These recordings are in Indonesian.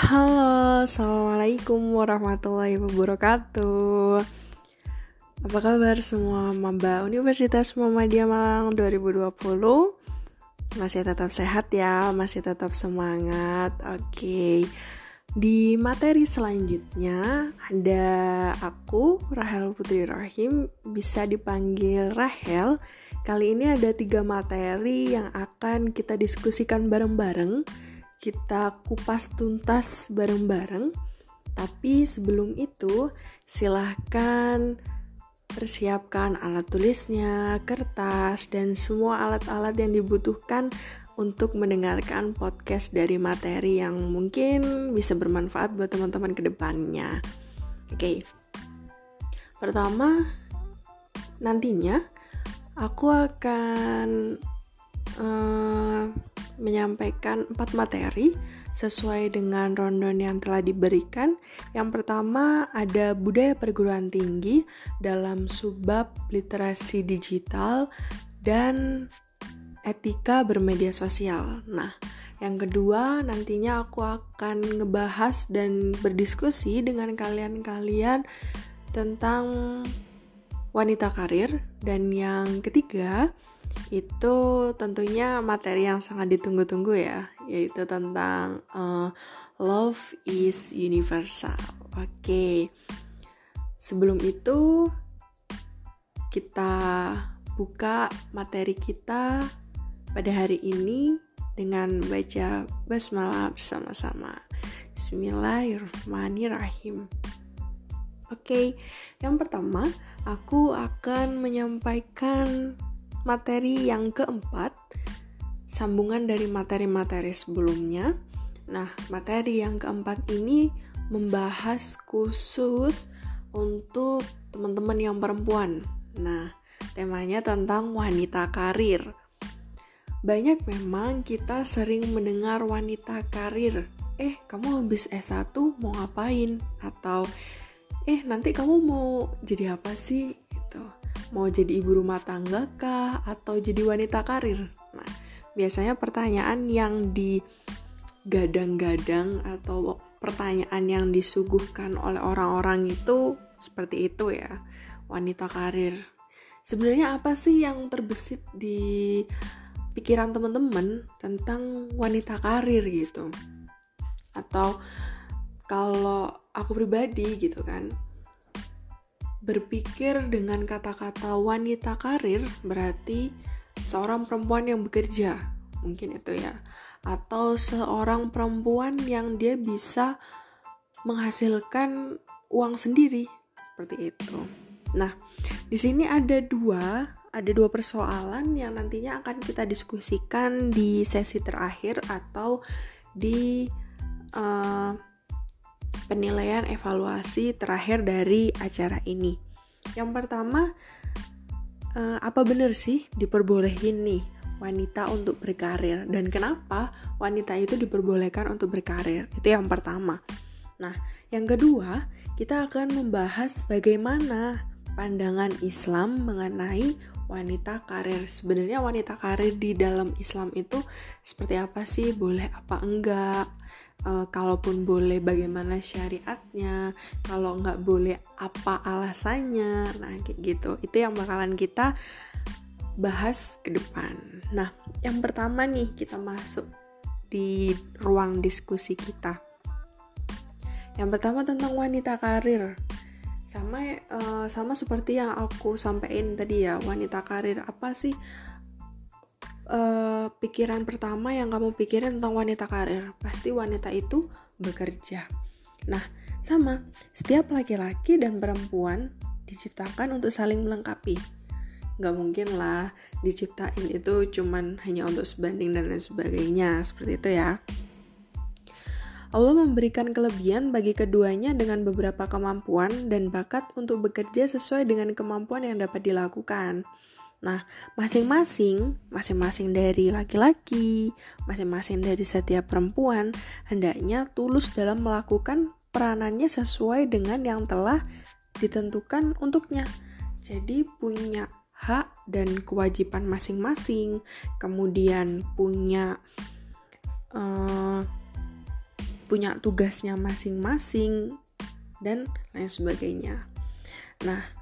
Halo, Assalamualaikum warahmatullahi wabarakatuh. Apa kabar semua? Maba Universitas Muhammadiyah Malang 2020 Masih tetap sehat ya, masih tetap semangat. Oke, di materi selanjutnya ada aku, Rahel Putri Rahim Bisa dipanggil Rahel. Kali ini ada tiga materi yang akan kita diskusikan bareng-bareng kita kupas tuntas bareng-bareng. Tapi sebelum itu, silahkan persiapkan alat tulisnya, kertas, dan semua alat-alat yang dibutuhkan untuk mendengarkan podcast dari materi yang mungkin bisa bermanfaat buat teman-teman ke depannya. Oke, pertama nantinya aku akan uh, menyampaikan empat materi sesuai dengan rondon yang telah diberikan. Yang pertama ada budaya perguruan tinggi dalam subbab literasi digital dan etika bermedia sosial. Nah, yang kedua nantinya aku akan ngebahas dan berdiskusi dengan kalian-kalian tentang wanita karir dan yang ketiga itu tentunya materi yang sangat ditunggu-tunggu ya, yaitu tentang uh, love is universal. Oke, okay. sebelum itu kita buka materi kita pada hari ini dengan baca basmalah bersama-sama. Bismillahirrahmanirrahim. Oke, okay. yang pertama aku akan menyampaikan materi yang keempat, sambungan dari materi-materi sebelumnya. Nah, materi yang keempat ini membahas khusus untuk teman-teman yang perempuan. Nah, temanya tentang wanita karir. Banyak memang kita sering mendengar wanita karir. Eh, kamu habis S1 mau ngapain? Atau eh nanti kamu mau jadi apa sih? Gitu mau jadi ibu rumah tangga kah atau jadi wanita karir? Nah, biasanya pertanyaan yang digadang-gadang atau pertanyaan yang disuguhkan oleh orang-orang itu seperti itu ya. Wanita karir. Sebenarnya apa sih yang terbesit di pikiran teman-teman tentang wanita karir gitu? Atau kalau aku pribadi gitu kan, Berpikir dengan kata-kata wanita karir berarti seorang perempuan yang bekerja, mungkin itu ya, atau seorang perempuan yang dia bisa menghasilkan uang sendiri seperti itu. Nah, di sini ada dua, ada dua persoalan yang nantinya akan kita diskusikan di sesi terakhir atau di uh, penilaian evaluasi terakhir dari acara ini. Yang pertama, uh, apa benar sih diperbolehin nih wanita untuk berkarir dan kenapa wanita itu diperbolehkan untuk berkarir? Itu yang pertama. Nah, yang kedua, kita akan membahas bagaimana pandangan Islam mengenai wanita karir. Sebenarnya wanita karir di dalam Islam itu seperti apa sih? Boleh apa enggak? Uh, kalaupun boleh bagaimana syariatnya kalau nggak boleh apa alasannya nah kayak gitu. Itu yang bakalan kita bahas ke depan. Nah yang pertama nih kita masuk di ruang diskusi kita. Yang pertama tentang wanita karir. Sama uh, sama seperti yang aku sampaikan tadi ya wanita karir apa sih uh, pikiran pertama yang kamu pikirin tentang wanita karir pasti wanita itu bekerja. Nah sama setiap laki-laki dan perempuan diciptakan untuk saling melengkapi. Nggak mungkin lah diciptain itu cuman hanya untuk sebanding dan lain sebagainya seperti itu ya. Allah memberikan kelebihan bagi keduanya dengan beberapa kemampuan dan bakat untuk bekerja sesuai dengan kemampuan yang dapat dilakukan. Nah, masing-masing, masing-masing dari laki-laki, masing-masing dari setiap perempuan hendaknya tulus dalam melakukan peranannya sesuai dengan yang telah ditentukan untuknya. Jadi punya hak dan kewajiban masing-masing, kemudian punya uh, punya tugasnya masing-masing dan lain sebagainya. Nah,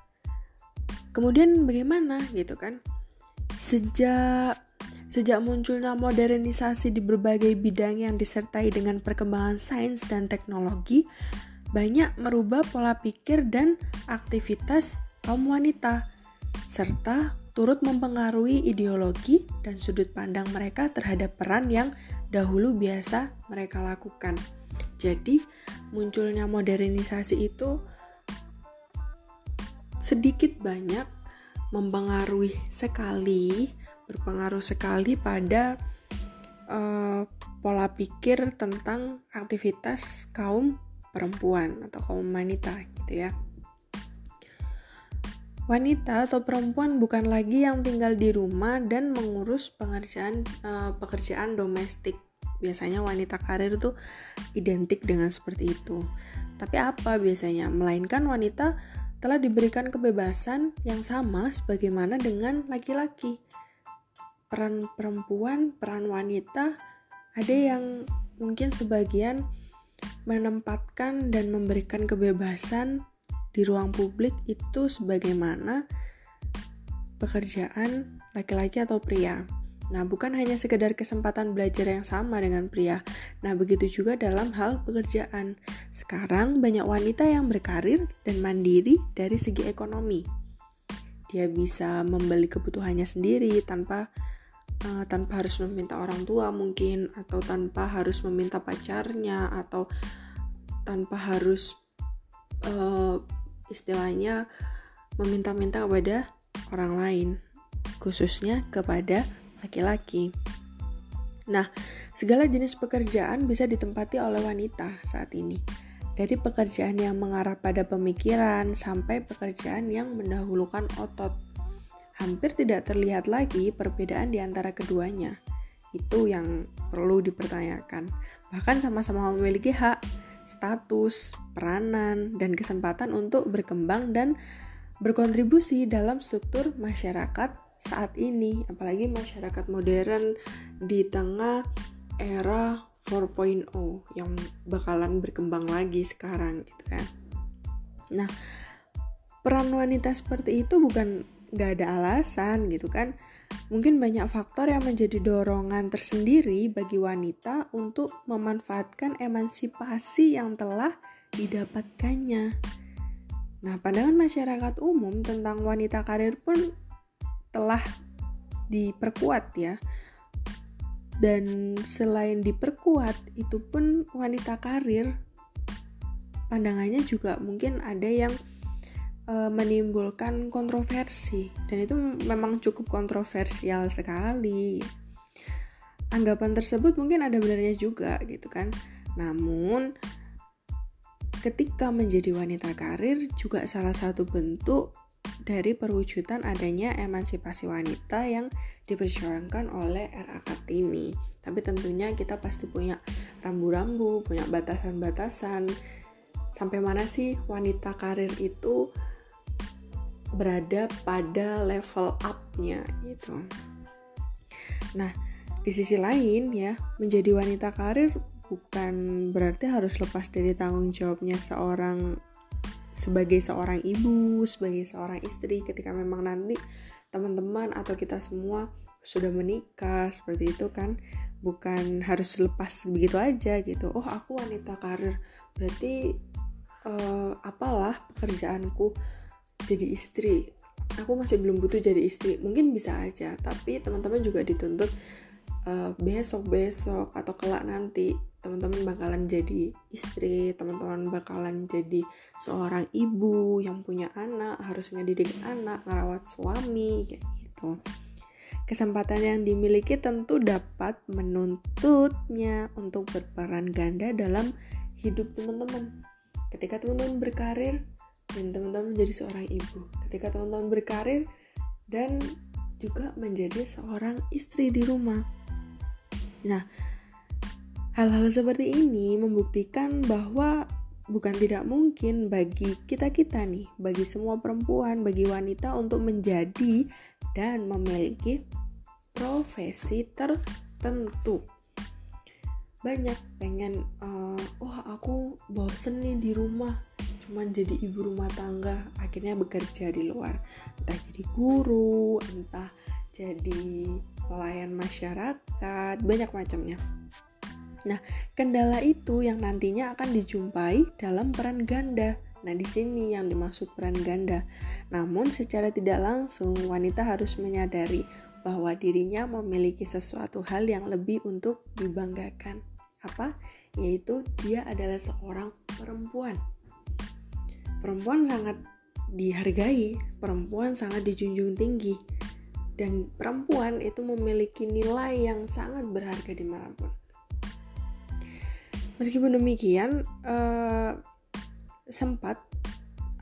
kemudian bagaimana gitu kan? Sejak sejak munculnya modernisasi di berbagai bidang yang disertai dengan perkembangan sains dan teknologi, banyak merubah pola pikir dan aktivitas kaum wanita serta turut mempengaruhi ideologi dan sudut pandang mereka terhadap peran yang dahulu biasa mereka lakukan. Jadi, munculnya modernisasi itu sedikit banyak mempengaruhi sekali, berpengaruh sekali pada uh, pola pikir tentang aktivitas kaum perempuan atau kaum wanita gitu ya. Wanita atau perempuan bukan lagi yang tinggal di rumah dan mengurus pengerjaan uh, pekerjaan domestik. Biasanya wanita karir itu identik dengan seperti itu. Tapi apa biasanya? Melainkan wanita telah diberikan kebebasan yang sama sebagaimana dengan laki-laki. Peran perempuan, peran wanita ada yang mungkin sebagian menempatkan dan memberikan kebebasan di ruang publik itu sebagaimana pekerjaan laki-laki atau pria. Nah, bukan hanya sekedar kesempatan belajar yang sama dengan pria. Nah, begitu juga dalam hal pekerjaan. Sekarang banyak wanita yang berkarir dan mandiri dari segi ekonomi. Dia bisa membeli kebutuhannya sendiri tanpa uh, tanpa harus meminta orang tua mungkin atau tanpa harus meminta pacarnya atau tanpa harus uh, istilahnya meminta-minta kepada orang lain, khususnya kepada laki-laki. Nah, segala jenis pekerjaan bisa ditempati oleh wanita saat ini. Dari pekerjaan yang mengarah pada pemikiran sampai pekerjaan yang mendahulukan otot. Hampir tidak terlihat lagi perbedaan di antara keduanya. Itu yang perlu dipertanyakan. Bahkan sama-sama memiliki hak status, peranan, dan kesempatan untuk berkembang dan berkontribusi dalam struktur masyarakat saat ini, apalagi masyarakat modern di tengah era 4.0 yang bakalan berkembang lagi sekarang gitu kan. Nah, peran wanita seperti itu bukan gak ada alasan gitu kan Mungkin banyak faktor yang menjadi dorongan tersendiri bagi wanita untuk memanfaatkan emansipasi yang telah didapatkannya. Nah, pandangan masyarakat umum tentang wanita karir pun telah diperkuat ya. Dan selain diperkuat, itu pun wanita karir pandangannya juga mungkin ada yang e, menimbulkan kontroversi dan itu memang cukup kontroversial sekali. Anggapan tersebut mungkin ada benarnya juga gitu kan. Namun ketika menjadi wanita karir juga salah satu bentuk dari perwujudan adanya emansipasi wanita yang diperjuangkan oleh RA Kartini. Tapi tentunya kita pasti punya rambu-rambu, punya batasan-batasan. Sampai mana sih wanita karir itu berada pada level up-nya gitu. Nah, di sisi lain ya, menjadi wanita karir bukan berarti harus lepas dari tanggung jawabnya seorang sebagai seorang ibu, sebagai seorang istri ketika memang nanti teman-teman atau kita semua sudah menikah seperti itu kan bukan harus lepas begitu aja gitu. Oh aku wanita karir berarti uh, apalah pekerjaanku jadi istri. Aku masih belum butuh jadi istri. Mungkin bisa aja tapi teman-teman juga dituntut uh, besok besok atau kelak nanti teman-teman bakalan jadi istri teman-teman bakalan jadi seorang ibu yang punya anak harus ngedidik anak ngerawat suami kayak gitu. Kesempatan yang dimiliki tentu dapat menuntutnya untuk berperan ganda dalam hidup teman-teman. Ketika teman-teman berkarir dan teman-teman menjadi seorang ibu. Ketika teman-teman berkarir dan juga menjadi seorang istri di rumah. Nah hal-hal seperti ini membuktikan bahwa bukan tidak mungkin bagi kita-kita nih, bagi semua perempuan, bagi wanita untuk menjadi dan memiliki profesi tertentu. banyak pengen uh, oh aku bosen nih di rumah cuman jadi ibu rumah tangga. Akhirnya bekerja di luar. Entah jadi guru entah jadi pelayan masyarakat banyak macamnya nah kendala itu yang nantinya akan dijumpai dalam peran ganda Nah, di sini yang dimaksud peran ganda. Namun, secara tidak langsung, wanita harus menyadari bahwa dirinya memiliki sesuatu hal yang lebih untuk dibanggakan. Apa? Yaitu dia adalah seorang perempuan. Perempuan sangat dihargai, perempuan sangat dijunjung tinggi, dan perempuan itu memiliki nilai yang sangat berharga di mana pun. Meskipun demikian, uh, sempat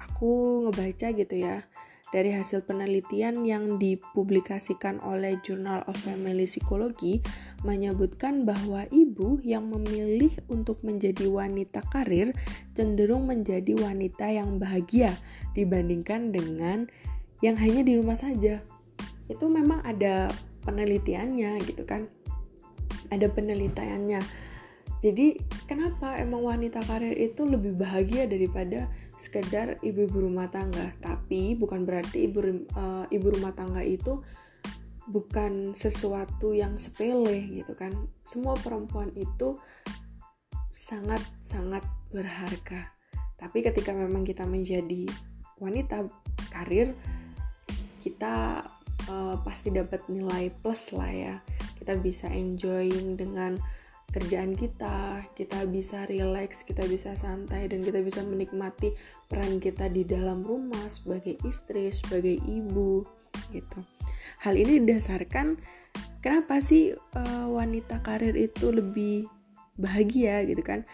aku ngebaca gitu ya dari hasil penelitian yang dipublikasikan oleh Journal of Family Psychology menyebutkan bahwa ibu yang memilih untuk menjadi wanita karir cenderung menjadi wanita yang bahagia dibandingkan dengan yang hanya di rumah saja. Itu memang ada penelitiannya gitu kan. Ada penelitiannya jadi kenapa emang wanita karir itu lebih bahagia daripada sekedar ibu-ibu rumah tangga? Tapi bukan berarti ibu uh, ibu rumah tangga itu bukan sesuatu yang sepele gitu kan. Semua perempuan itu sangat sangat berharga. Tapi ketika memang kita menjadi wanita karir, kita uh, pasti dapat nilai plus lah ya. Kita bisa enjoying dengan kerjaan kita, kita bisa relax, kita bisa santai, dan kita bisa menikmati peran kita di dalam rumah sebagai istri, sebagai ibu, gitu. Hal ini didasarkan kenapa sih uh, wanita karir itu lebih bahagia gitu kan?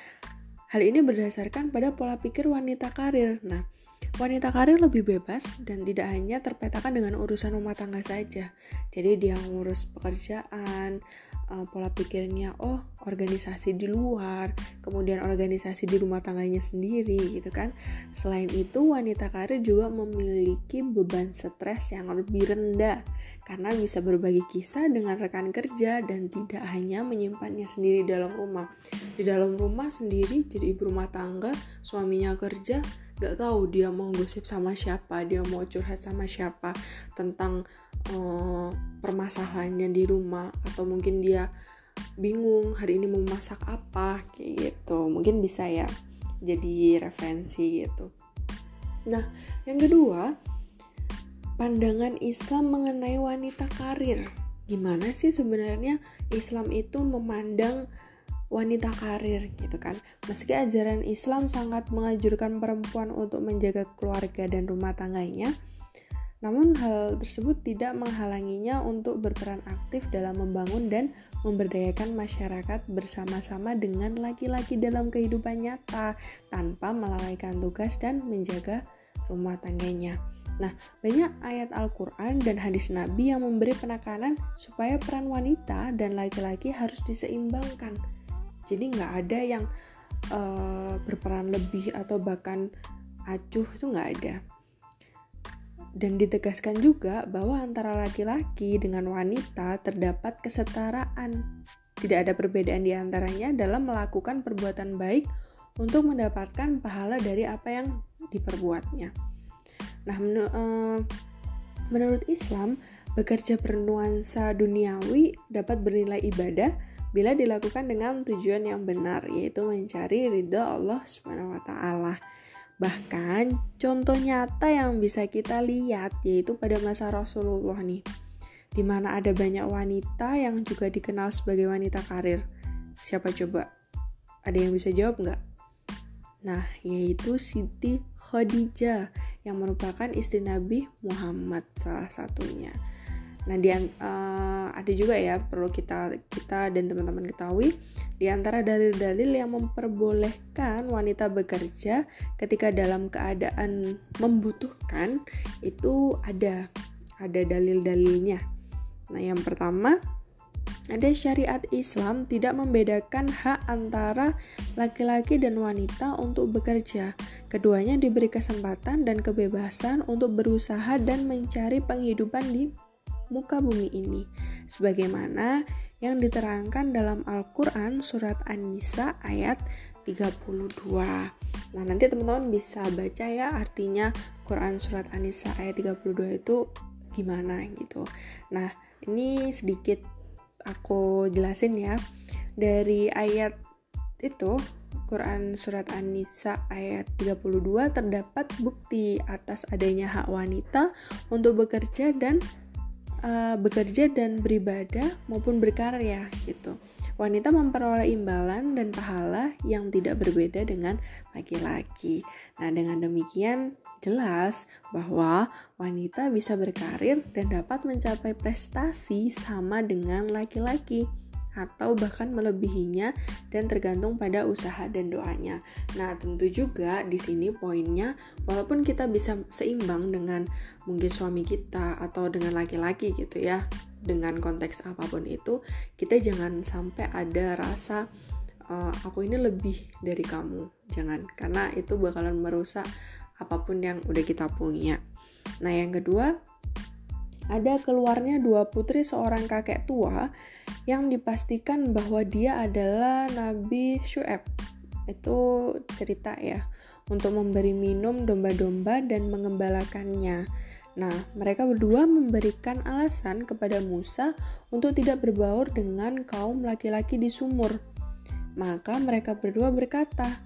Hal ini berdasarkan pada pola pikir wanita karir. Nah, wanita karir lebih bebas dan tidak hanya terpetakan dengan urusan rumah tangga saja. Jadi dia ngurus pekerjaan, uh, pola pikirnya oh organisasi di luar kemudian organisasi di rumah tangganya sendiri gitu kan. Selain itu wanita karir juga memiliki beban stres yang lebih rendah karena bisa berbagi kisah dengan rekan kerja dan tidak hanya menyimpannya sendiri dalam rumah. Di dalam rumah sendiri jadi ibu rumah tangga suaminya kerja gak tahu dia mau gosip sama siapa dia mau curhat sama siapa tentang uh, permasalahannya di rumah atau mungkin dia bingung hari ini mau masak apa kayak gitu. Mungkin bisa ya jadi referensi gitu. Nah yang kedua pandangan Islam mengenai wanita karir. Gimana sih sebenarnya Islam itu memandang wanita karir gitu kan. Meski ajaran Islam sangat mengajurkan perempuan untuk menjaga keluarga dan rumah tangganya, namun hal tersebut tidak menghalanginya untuk berperan aktif dalam membangun dan memberdayakan masyarakat bersama-sama dengan laki-laki dalam kehidupan nyata tanpa melalaikan tugas dan menjaga rumah tangganya. Nah, banyak ayat Al-Quran dan hadis Nabi yang memberi penekanan supaya peran wanita dan laki-laki harus diseimbangkan jadi nggak ada yang uh, berperan lebih atau bahkan acuh itu nggak ada dan ditegaskan juga bahwa antara laki-laki dengan wanita terdapat kesetaraan. Tidak ada perbedaan di antaranya dalam melakukan perbuatan baik untuk mendapatkan pahala dari apa yang diperbuatnya. Nah, men uh, menurut Islam, bekerja bernuansa duniawi dapat bernilai ibadah bila dilakukan dengan tujuan yang benar yaitu mencari ridho Allah taala. Bahkan contoh nyata yang bisa kita lihat yaitu pada masa Rasulullah nih. Di mana ada banyak wanita yang juga dikenal sebagai wanita karir. Siapa coba? Ada yang bisa jawab nggak? Nah, yaitu Siti Khadijah yang merupakan istri Nabi Muhammad salah satunya. Nah, di, uh, ada juga ya perlu kita kita dan teman-teman ketahui di antara dalil-dalil yang memperbolehkan wanita bekerja ketika dalam keadaan membutuhkan itu ada ada dalil-dalilnya. Nah, yang pertama ada syariat Islam tidak membedakan hak antara laki-laki dan wanita untuk bekerja. Keduanya diberi kesempatan dan kebebasan untuk berusaha dan mencari penghidupan di muka bumi ini sebagaimana yang diterangkan dalam Al-Quran surat An-Nisa ayat 32 Nah nanti teman-teman bisa baca ya artinya Quran surat An-Nisa ayat 32 itu gimana gitu. Nah ini sedikit aku jelasin ya. Dari ayat itu Quran Surat An-Nisa ayat 32 terdapat bukti atas adanya hak wanita untuk bekerja dan uh, bekerja dan beribadah maupun berkarya gitu. Wanita memperoleh imbalan dan pahala yang tidak berbeda dengan laki-laki. Nah, dengan demikian jelas bahwa wanita bisa berkarir dan dapat mencapai prestasi sama dengan laki-laki atau bahkan melebihinya dan tergantung pada usaha dan doanya. Nah, tentu juga di sini poinnya walaupun kita bisa seimbang dengan mungkin suami kita atau dengan laki-laki gitu ya, dengan konteks apa pun itu, kita jangan sampai ada rasa uh, aku ini lebih dari kamu. Jangan, karena itu bakalan merusak apa pun yang udah kita punya. Nah, yang kedua, ada keluarnya dua putri seorang kakek tua yang dipastikan bahwa dia adalah Nabi Syu'eb. Itu cerita ya, untuk memberi minum domba-domba dan mengembalakannya. Nah, mereka berdua memberikan alasan kepada Musa untuk tidak berbaur dengan kaum laki-laki di sumur. Maka mereka berdua berkata,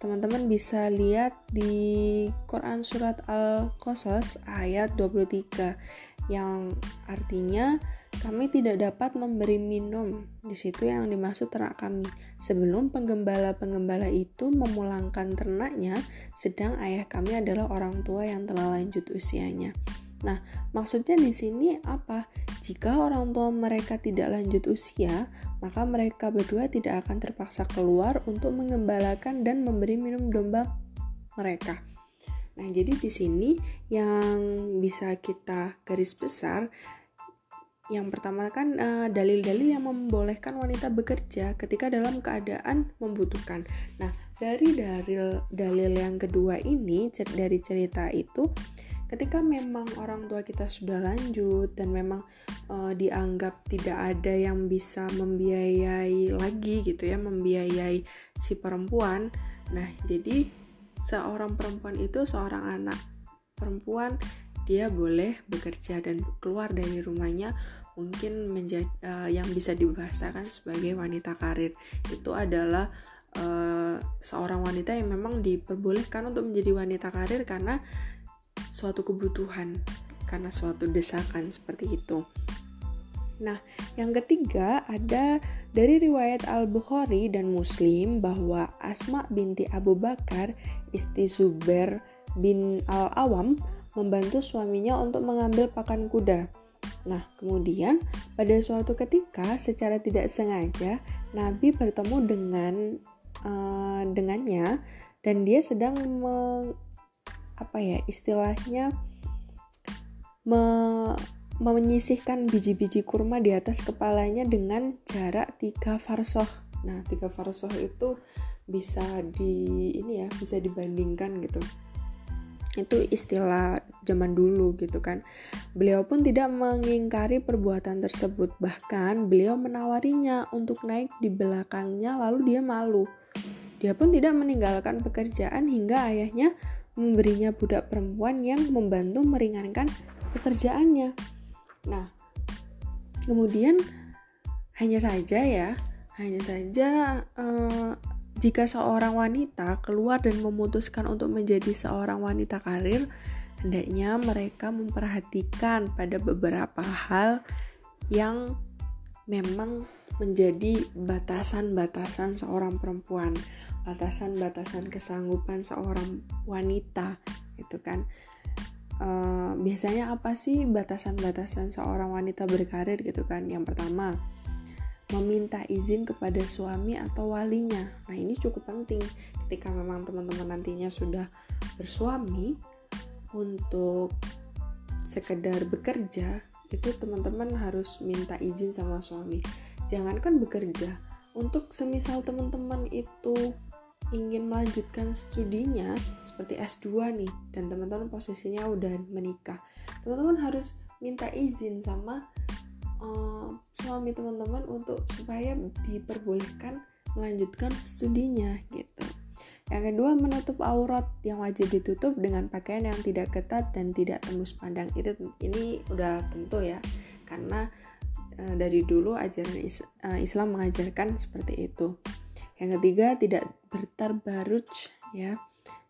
teman-teman bisa lihat di Quran Surat Al-Qasas ayat 23 yang artinya kami tidak dapat memberi minum. Di situ yang dimaksud ternak kami. Sebelum penggembala-penggembala itu memulangkan ternaknya, sedang ayah kami adalah orang tua yang telah lanjut usianya. Nah, maksudnya di sini apa? Jika orang tua mereka tidak lanjut usia, maka mereka berdua tidak akan terpaksa keluar untuk mengembalakan dan memberi minum domba mereka. Nah, jadi di sini yang bisa kita garis besar yang pertama kan eh, dalil-dalil yang membolehkan wanita bekerja ketika dalam keadaan membutuhkan. Nah, dari dalil dalil yang kedua ini dari cerita itu ketika memang orang tua kita sudah lanjut dan memang uh, dianggap tidak ada yang bisa membiayai lagi gitu ya, membiayai si perempuan. Nah, jadi seorang perempuan itu seorang anak perempuan dia boleh bekerja dan keluar dari rumahnya mungkin menjadi uh, eh, yang bisa dibahasakan sebagai wanita karir itu adalah uh, seorang wanita yang memang diperbolehkan untuk menjadi wanita karir karena suatu kebutuhan karena suatu desakan seperti itu. Nah, yang ketiga ada dari riwayat Al-Bukhari dan Muslim bahwa Asma binti Abu Bakar, istri Zubair bin Al-Awam, membantu suaminya untuk mengambil pakan kuda. Nah, kemudian pada suatu ketika secara tidak sengaja Nabi bertemu dengan uh, dengannya dan dia sedang me, apa ya istilahnya me, menyisihkan biji-biji kurma di atas kepalanya dengan jarak 3 farsoh. Nah, 3 farsoh itu bisa di ini ya, bisa dibandingkan gitu. Itu istilah zaman dulu gitu kan. Beliau pun tidak mengingkari perbuatan tersebut, bahkan beliau menawarinya untuk naik di belakangnya lalu dia malu. Dia pun tidak meninggalkan pekerjaan hingga ayahnya memberinya budak perempuan yang membantu meringankan pekerjaannya. Nah, kemudian hanya saja ya, hanya saja uh, jika seorang wanita keluar dan memutuskan untuk menjadi seorang wanita karir, hendaknya mereka memperhatikan pada beberapa hal yang memang menjadi batasan-batasan seorang perempuan, batasan-batasan kesanggupan seorang wanita, itu kan uh, biasanya apa sih batasan-batasan seorang wanita berkarir gitu kan? Yang pertama, meminta izin kepada suami atau walinya. Nah, ini cukup penting ketika memang teman-teman nantinya sudah bersuami untuk sekedar bekerja, itu teman-teman harus minta izin sama suami. Jangankan bekerja, untuk semisal teman-teman itu ingin melanjutkan studinya seperti S2 nih dan teman-teman posisinya udah menikah teman-teman harus minta izin sama uh, suami teman-teman untuk supaya diperbolehkan melanjutkan studinya gitu. Yang kedua, menutup aurat yang wajib ditutup dengan pakaian yang tidak ketat dan tidak tembus pandang. Itu ini udah tentu ya, karena e, dari dulu ajaran is, e, Islam mengajarkan seperti itu. Yang ketiga, tidak bertarbaruj ya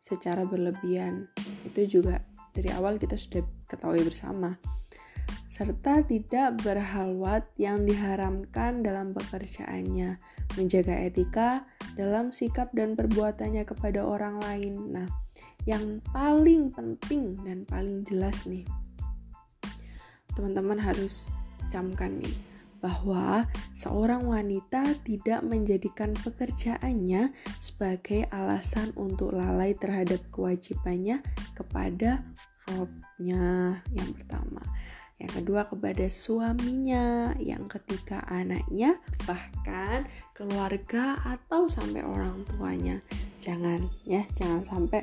secara berlebihan. Itu juga dari awal kita sudah ketahui bersama serta tidak berhalwat yang diharamkan dalam pekerjaannya, menjaga etika dalam sikap dan perbuatannya kepada orang lain. Nah, yang paling penting dan paling jelas nih, teman-teman harus camkan nih bahwa seorang wanita tidak menjadikan pekerjaannya sebagai alasan untuk lalai terhadap kewajibannya kepada robnya yang pertama yang kedua kepada suaminya, yang ketiga anaknya, bahkan keluarga atau sampai orang tuanya. Jangan ya, jangan sampai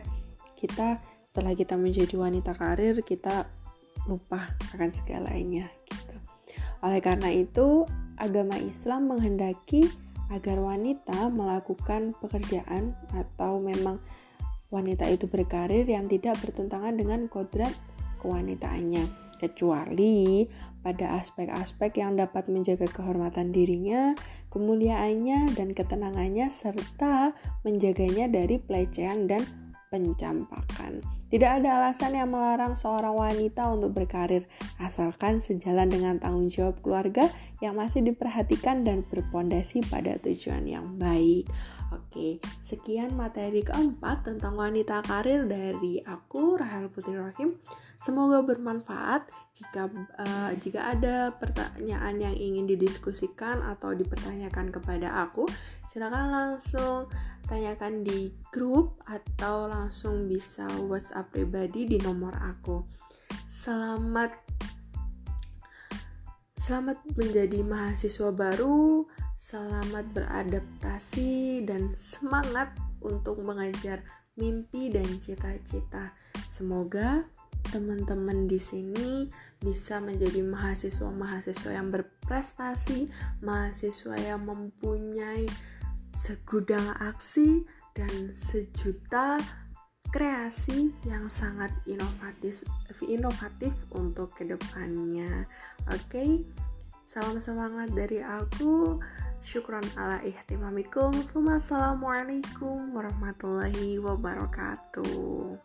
kita setelah kita menjadi wanita karir kita lupa akan segalanya gitu. Oleh karena itu, agama Islam menghendaki agar wanita melakukan pekerjaan atau memang wanita itu berkarir yang tidak bertentangan dengan kodrat kewanitaannya kecuali pada aspek-aspek yang dapat menjaga kehormatan dirinya, kemuliaannya, dan ketenangannya, serta menjaganya dari pelecehan dan pencampakan. Tidak ada alasan yang melarang seorang wanita untuk berkarir, asalkan sejalan dengan tanggung jawab keluarga yang masih diperhatikan dan berpondasi pada tujuan yang baik. Oke, sekian materi keempat tentang wanita karir dari aku, Rahel Putri Rahim. Semoga bermanfaat. Jika uh, jika ada pertanyaan yang ingin didiskusikan atau dipertanyakan kepada aku, silakan langsung tanyakan di grup atau langsung bisa WhatsApp pribadi di nomor aku. Selamat Selamat menjadi mahasiswa baru, selamat beradaptasi dan semangat untuk mengajar mimpi dan cita-cita. Semoga teman-teman di sini bisa menjadi mahasiswa-mahasiswa yang berprestasi, mahasiswa yang mempunyai segudang aksi dan sejuta kreasi yang sangat inovatif inovatif untuk ke depannya. Oke, okay? salam semangat dari aku. Syukron ala ihtimamikum. Assalamualaikum warahmatullahi wabarakatuh.